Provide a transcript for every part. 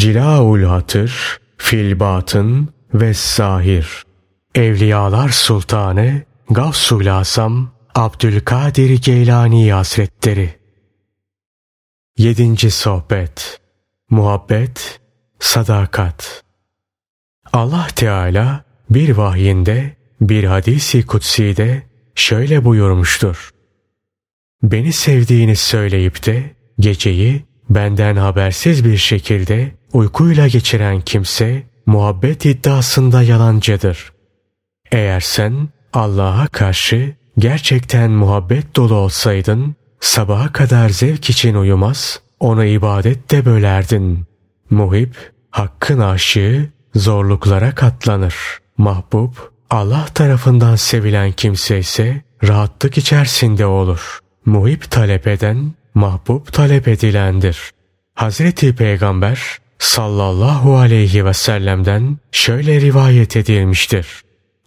Cilaul Hatır, Filbatın ve Zahir. Evliyalar Sultanı Gavsul Asam Abdülkadir Geylani Hazretleri 7. Sohbet Muhabbet Sadakat Allah Teala bir vahyinde bir hadisi kutsi'de şöyle buyurmuştur. Beni sevdiğini söyleyip de geceyi benden habersiz bir şekilde uykuyla geçiren kimse muhabbet iddiasında yalancıdır. Eğer sen Allah'a karşı gerçekten muhabbet dolu olsaydın, sabaha kadar zevk için uyumaz, ona ibadette bölerdin. Muhip, hakkın aşığı zorluklara katlanır. Mahbub, Allah tarafından sevilen kimse ise rahatlık içerisinde olur. Muhip talep eden, mahbub talep edilendir. Hazreti Peygamber sallallahu aleyhi ve sellem'den şöyle rivayet edilmiştir.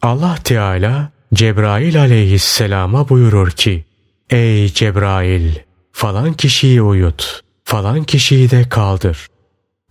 Allah Teala Cebrail aleyhisselama buyurur ki Ey Cebrail falan kişiyi uyut, falan kişiyi de kaldır.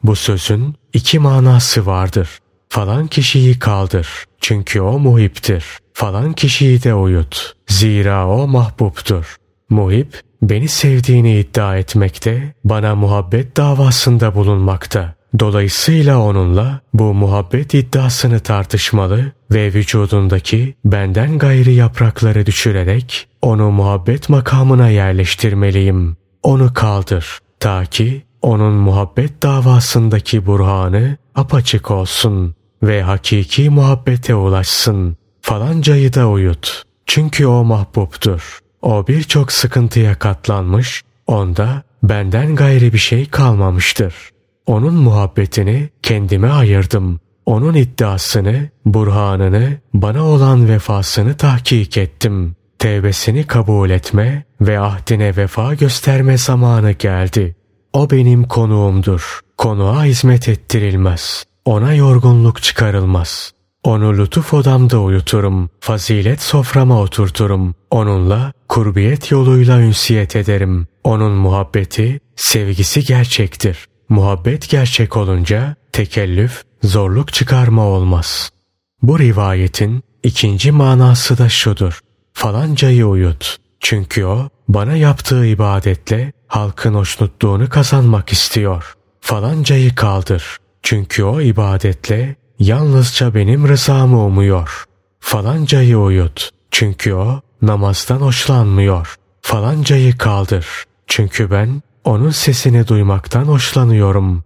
Bu sözün iki manası vardır. Falan kişiyi kaldır çünkü o muhiptir. Falan kişiyi de uyut zira o mahbuptur. Muhip beni sevdiğini iddia etmekte, bana muhabbet davasında bulunmakta. Dolayısıyla onunla bu muhabbet iddiasını tartışmalı ve vücudundaki benden gayrı yaprakları düşürerek onu muhabbet makamına yerleştirmeliyim. Onu kaldır ta ki onun muhabbet davasındaki burhanı apaçık olsun ve hakiki muhabbete ulaşsın. Falancayı da uyut. Çünkü o mahbuptur. O birçok sıkıntıya katlanmış, onda benden gayri bir şey kalmamıştır. Onun muhabbetini kendime ayırdım. Onun iddiasını, burhanını, bana olan vefasını tahkik ettim. Tevbesini kabul etme ve ahdine vefa gösterme zamanı geldi. O benim konuğumdur. Konuğa hizmet ettirilmez. Ona yorgunluk çıkarılmaz. Onu lütuf odamda uyuturum. Fazilet soframa oturturum. Onunla kurbiyet yoluyla ünsiyet ederim. Onun muhabbeti, sevgisi gerçektir. Muhabbet gerçek olunca tekellüf, zorluk çıkarma olmaz. Bu rivayetin ikinci manası da şudur. Falancayı uyut. Çünkü o bana yaptığı ibadetle halkın hoşnutluğunu kazanmak istiyor. Falancayı kaldır. Çünkü o ibadetle yalnızca benim rızamı umuyor. Falancayı uyut. Çünkü o namazdan hoşlanmıyor. Falancayı kaldır. Çünkü ben onun sesini duymaktan hoşlanıyorum.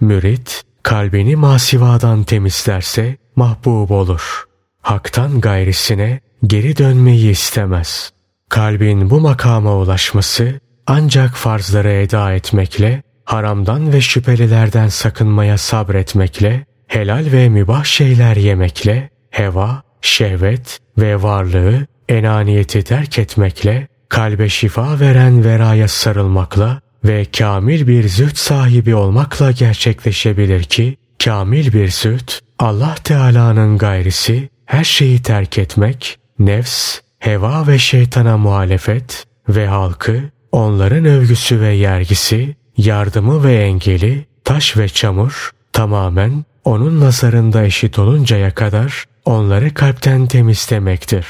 Mürit kalbini masivadan temizlerse mahbub olur. Haktan gayrisine geri dönmeyi istemez. Kalbin bu makama ulaşması ancak farzları eda etmekle, haramdan ve şüphelilerden sakınmaya sabretmekle, helal ve mübah şeyler yemekle, heva, şehvet ve varlığı, enaniyeti terk etmekle, kalbe şifa veren veraya sarılmakla ve kamil bir züht sahibi olmakla gerçekleşebilir ki, kamil bir züht, Allah Teala'nın gayrisi, her şeyi terk etmek, nefs, heva ve şeytana muhalefet ve halkı, onların övgüsü ve yergisi, yardımı ve engeli, taş ve çamur, tamamen onun nazarında eşit oluncaya kadar onları kalpten temizlemektir.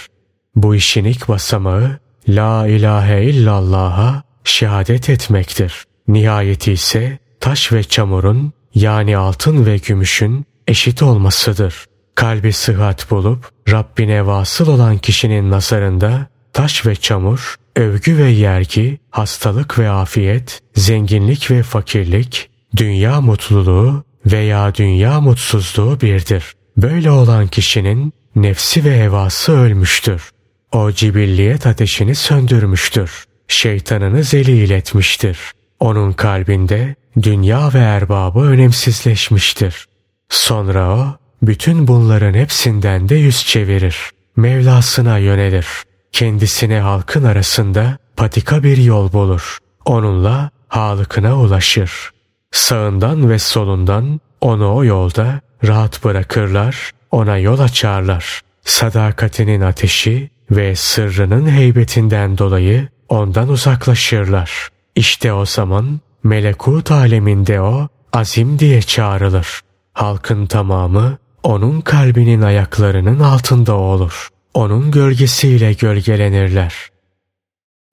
Bu işin ilk basamağı, La ilahe illallah'a şehadet etmektir. Nihayeti ise taş ve çamurun yani altın ve gümüşün eşit olmasıdır. Kalbi sıhhat bulup Rabbine vasıl olan kişinin nazarında taş ve çamur, övgü ve yergi, hastalık ve afiyet, zenginlik ve fakirlik, dünya mutluluğu veya dünya mutsuzluğu birdir. Böyle olan kişinin nefsi ve hevası ölmüştür. O cibilliyet ateşini söndürmüştür. Şeytanını zelil etmiştir. Onun kalbinde dünya ve erbabı önemsizleşmiştir. Sonra o bütün bunların hepsinden de yüz çevirir. Mevlasına yönelir. Kendisine halkın arasında patika bir yol bulur. Onunla halıkına ulaşır. Sağından ve solundan onu o yolda rahat bırakırlar, ona yol açarlar. Sadakatinin ateşi ve sırrının heybetinden dolayı ondan uzaklaşırlar. İşte o zaman melekut aleminde o azim diye çağrılır. Halkın tamamı onun kalbinin ayaklarının altında olur. Onun gölgesiyle gölgelenirler.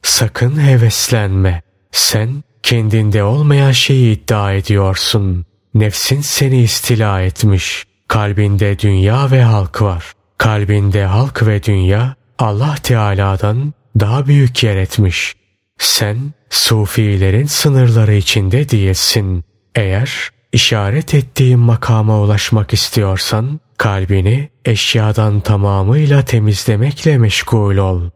Sakın heveslenme. Sen kendinde olmayan şeyi iddia ediyorsun. Nefsin seni istila etmiş. Kalbinde dünya ve halk var. Kalbinde halk ve dünya Allah Teala'dan daha büyük yer etmiş. Sen sufilerin sınırları içinde değilsin. Eğer işaret ettiğim makama ulaşmak istiyorsan kalbini eşyadan tamamıyla temizlemekle meşgul ol.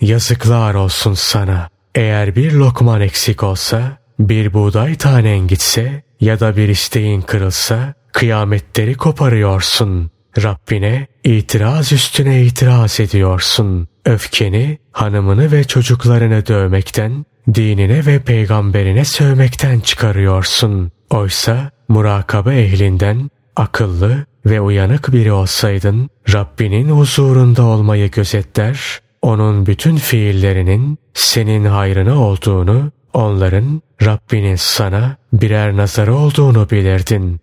Yazıklar olsun sana. Eğer bir lokman eksik olsa, bir buğday tanen gitse ya da bir isteğin kırılsa kıyametleri koparıyorsun. Rabbine itiraz üstüne itiraz ediyorsun. Öfkeni hanımını ve çocuklarını dövmekten, dinine ve peygamberine sövmekten çıkarıyorsun. Oysa murakabe ehlinden akıllı ve uyanık biri olsaydın Rabbinin huzurunda olmayı gözetler, onun bütün fiillerinin senin hayrına olduğunu, onların Rabbinin sana birer nazarı olduğunu bilirdin.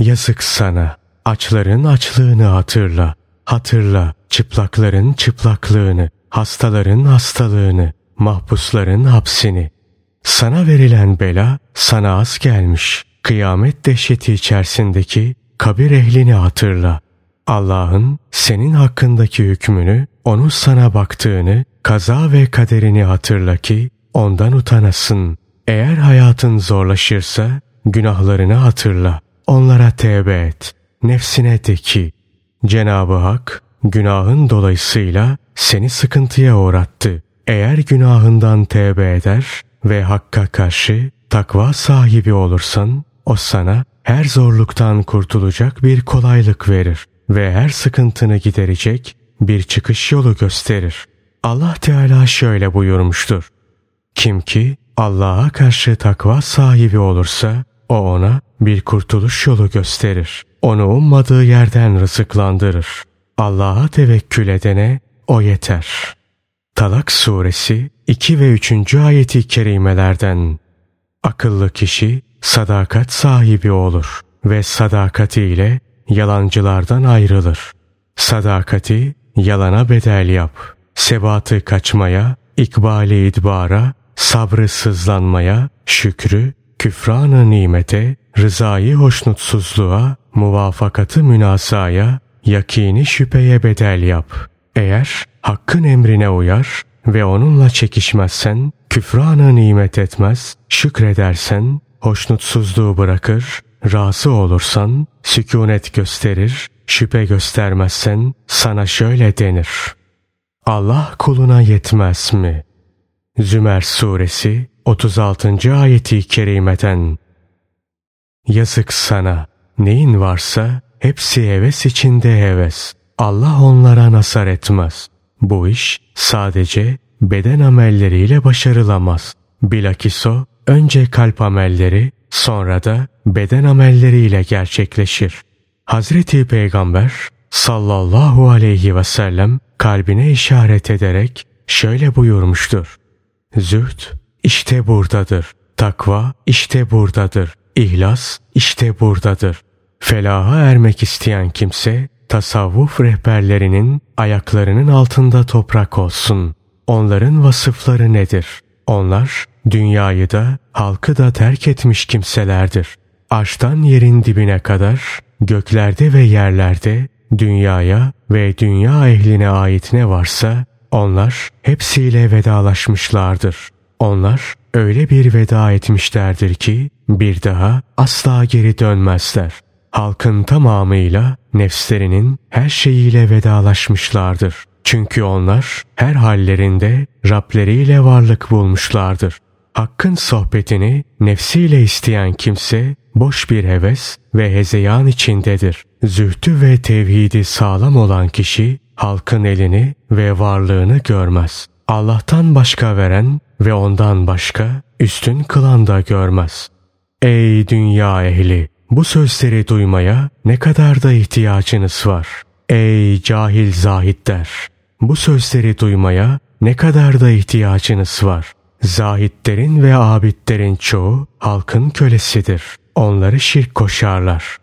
Yazık sana, açların açlığını hatırla, hatırla çıplakların çıplaklığını, hastaların hastalığını, mahpusların hapsini. Sana verilen bela sana az gelmiş. Kıyamet dehşeti içerisindeki kabir ehlini hatırla. Allah'ın senin hakkındaki hükmünü, onu sana baktığını, kaza ve kaderini hatırla ki ondan utanasın. Eğer hayatın zorlaşırsa günahlarını hatırla. Onlara tevbe et. Nefsine de ki Cenab-ı Hak günahın dolayısıyla seni sıkıntıya uğrattı. Eğer günahından tevbe eder ve Hakk'a karşı takva sahibi olursan o sana her zorluktan kurtulacak bir kolaylık verir ve her sıkıntını giderecek bir çıkış yolu gösterir. Allah Teala şöyle buyurmuştur. Kim ki Allah'a karşı takva sahibi olursa o ona bir kurtuluş yolu gösterir. Onu ummadığı yerden rızıklandırır. Allah'a tevekkül edene o yeter. Talak suresi 2 ve 3. ayeti kerimelerden Akıllı kişi sadakat sahibi olur ve sadakatiyle yalancılardan ayrılır. Sadakati yalana bedel yap. Sebatı kaçmaya, ikbali idbara, sabrı sızlanmaya, şükrü, küfranı nimete, rızayı hoşnutsuzluğa, muvafakatı münasaya, yakini şüpheye bedel yap. Eğer hakkın emrine uyar ve onunla çekişmezsen, küfrana nimet etmez, şükredersen, hoşnutsuzluğu bırakır, razı olursan, sükunet gösterir, şüphe göstermezsen sana şöyle denir. Allah kuluna yetmez mi? Zümer suresi 36. ayeti kerimeten Yazık sana, neyin varsa hepsi heves içinde heves. Allah onlara nasar etmez. Bu iş sadece beden amelleriyle başarılamaz. Bilakis o önce kalp amelleri sonra da beden amelleriyle gerçekleşir. Hazreti Peygamber sallallahu aleyhi ve sellem kalbine işaret ederek şöyle buyurmuştur. Zühd işte buradadır. Takva işte buradadır. İhlas işte buradadır. Felaha ermek isteyen kimse tasavvuf rehberlerinin ayaklarının altında toprak olsun. Onların vasıfları nedir? Onlar dünyayı da halkı da terk etmiş kimselerdir. Aştan yerin dibine kadar göklerde ve yerlerde dünyaya ve dünya ehline ait ne varsa onlar hepsiyle vedalaşmışlardır. Onlar öyle bir veda etmişlerdir ki bir daha asla geri dönmezler. Halkın tamamıyla nefslerinin her şeyiyle vedalaşmışlardır. Çünkü onlar her hallerinde Rableriyle varlık bulmuşlardır. Hakkın sohbetini nefsiyle isteyen kimse boş bir heves ve hezeyan içindedir. Zühtü ve tevhidi sağlam olan kişi halkın elini ve varlığını görmez. Allah'tan başka veren ve ondan başka üstün kılan da görmez. Ey dünya ehli! Bu sözleri duymaya ne kadar da ihtiyacınız var. Ey cahil zahitler! Bu sözleri duymaya ne kadar da ihtiyacınız var. Zahitlerin ve abidlerin çoğu halkın kölesidir. Onları şirk koşarlar.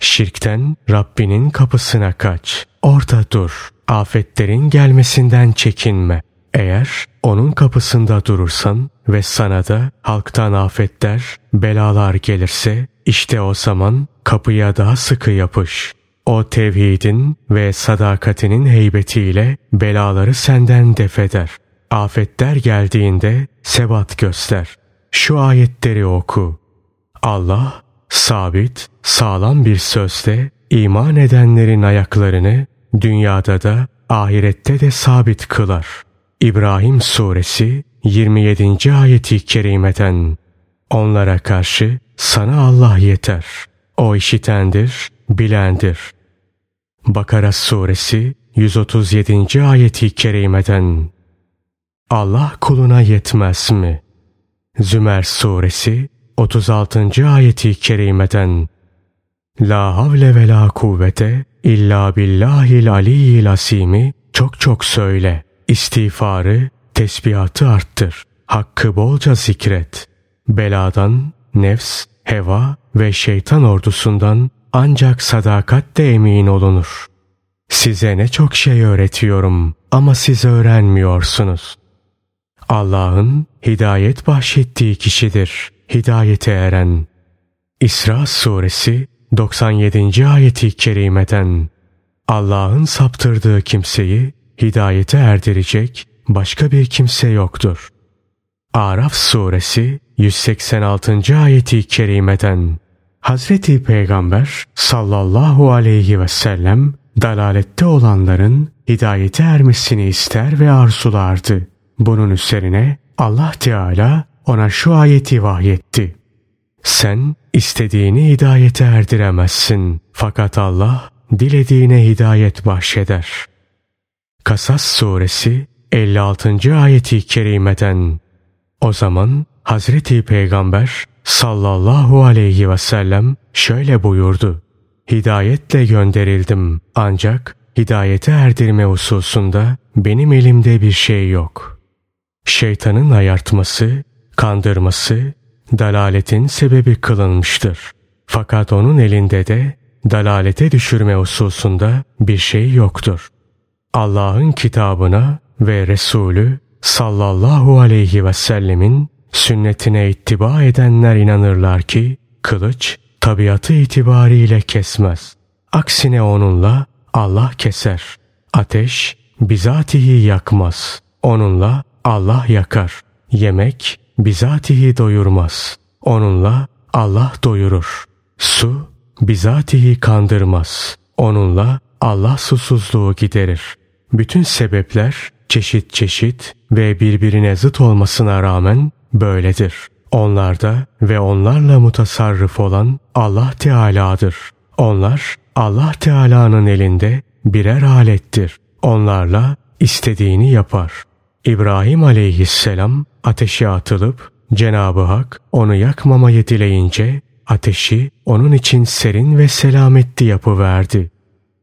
Şirkten Rabbinin kapısına kaç. Orada dur. Afetlerin gelmesinden çekinme. Eğer onun kapısında durursan ve sana da halktan afetler, belalar gelirse işte o zaman kapıya daha sıkı yapış. O tevhidin ve sadakatinin heybetiyle belaları senden defeder. Afetler geldiğinde sebat göster. Şu ayetleri oku. Allah sabit, sağlam bir sözle iman edenlerin ayaklarını dünyada da ahirette de sabit kılar. İbrahim Suresi 27. ayeti kerimeden Onlara karşı sana Allah yeter. O işitendir, bilendir. Bakara Suresi 137. ayeti kerimeden Allah kuluna yetmez mi? Zümer Suresi 36. ayeti kerimeden La havle ve la kuvvete illa billahil aliyyil asimi çok çok söyle. İstiğfarı, tesbihatı arttır. Hakkı bolca zikret. Beladan, nefs, heva ve şeytan ordusundan ancak sadakatle emin olunur. Size ne çok şey öğretiyorum ama siz öğrenmiyorsunuz. Allah'ın hidayet bahşettiği kişidir hidayete eren. İsra suresi 97. ayeti kerimeden Allah'ın saptırdığı kimseyi hidayete erdirecek başka bir kimse yoktur. Araf suresi 186. ayeti kerimeden Hazreti Peygamber sallallahu aleyhi ve sellem dalalette olanların hidayete ermesini ister ve arzulardı. Bunun üzerine Allah Teala ona şu ayeti vahyetti. Sen istediğini hidayete erdiremezsin. Fakat Allah dilediğine hidayet bahşeder. Kasas suresi 56. ayeti kerimeden o zaman Hazreti Peygamber sallallahu aleyhi ve sellem şöyle buyurdu. Hidayetle gönderildim ancak hidayete erdirme hususunda benim elimde bir şey yok. Şeytanın ayartması kandırması dalaletin sebebi kılınmıştır. Fakat onun elinde de dalalete düşürme hususunda bir şey yoktur. Allah'ın kitabına ve Resulü sallallahu aleyhi ve sellemin sünnetine ittiba edenler inanırlar ki kılıç tabiatı itibariyle kesmez. Aksine onunla Allah keser. Ateş bizatihi yakmaz. Onunla Allah yakar. Yemek bizatihi doyurmaz. Onunla Allah doyurur. Su bizatihi kandırmaz. Onunla Allah susuzluğu giderir. Bütün sebepler çeşit çeşit ve birbirine zıt olmasına rağmen böyledir. Onlarda ve onlarla mutasarrıf olan Allah Teala'dır. Onlar Allah Teala'nın elinde birer alettir. Onlarla istediğini yapar. İbrahim aleyhisselam ateşe atılıp Cenab-ı Hak onu yakmamayı dileyince ateşi onun için serin ve selametli yapıverdi.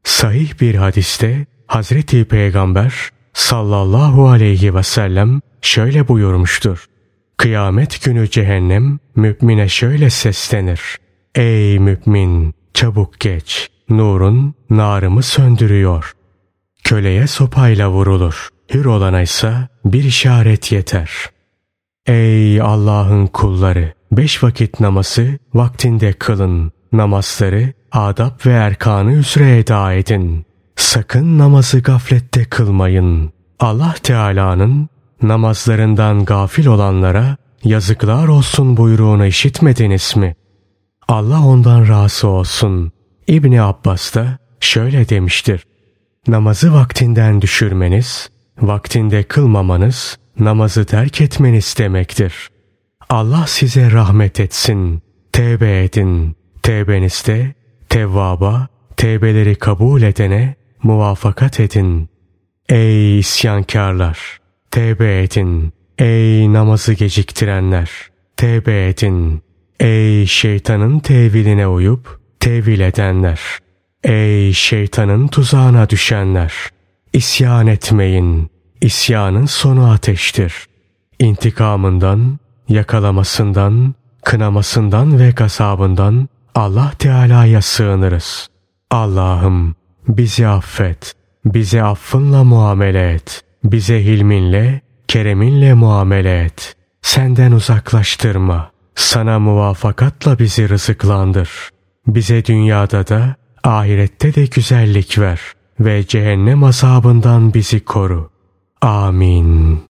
Sahih bir hadiste Hazreti Peygamber sallallahu aleyhi ve sellem şöyle buyurmuştur. Kıyamet günü cehennem mümine şöyle seslenir. Ey mümin çabuk geç nurun narımı söndürüyor. Köleye sopayla vurulur. Hür olana ise bir işaret yeter. Ey Allah'ın kulları! Beş vakit namazı vaktinde kılın. Namazları adab ve erkanı üzere eda edin. Sakın namazı gaflette kılmayın. Allah Teala'nın namazlarından gafil olanlara yazıklar olsun buyruğunu işitmediniz mi? Allah ondan razı olsun. İbni Abbas da şöyle demiştir. Namazı vaktinden düşürmeniz, vaktinde kılmamanız, namazı terk etmeniz demektir. Allah size rahmet etsin. Tevbe edin. Tevbenizde tevvaba, tevbeleri kabul edene muvafakat edin. Ey isyankarlar! Tevbe edin. Ey namazı geciktirenler! Tevbe edin. Ey şeytanın teviline uyup tevil edenler! Ey şeytanın tuzağına düşenler! İsyan etmeyin. İsyanın sonu ateştir. İntikamından, yakalamasından, kınamasından ve gazabından Allah Teala'ya sığınırız. Allah'ım bizi affet, bize affınla muamele et, bize hilminle, kereminle muamele et. Senden uzaklaştırma, sana muvafakatla bizi rızıklandır. Bize dünyada da, ahirette de güzellik ver ve cehennem azabından bizi koru. Amin.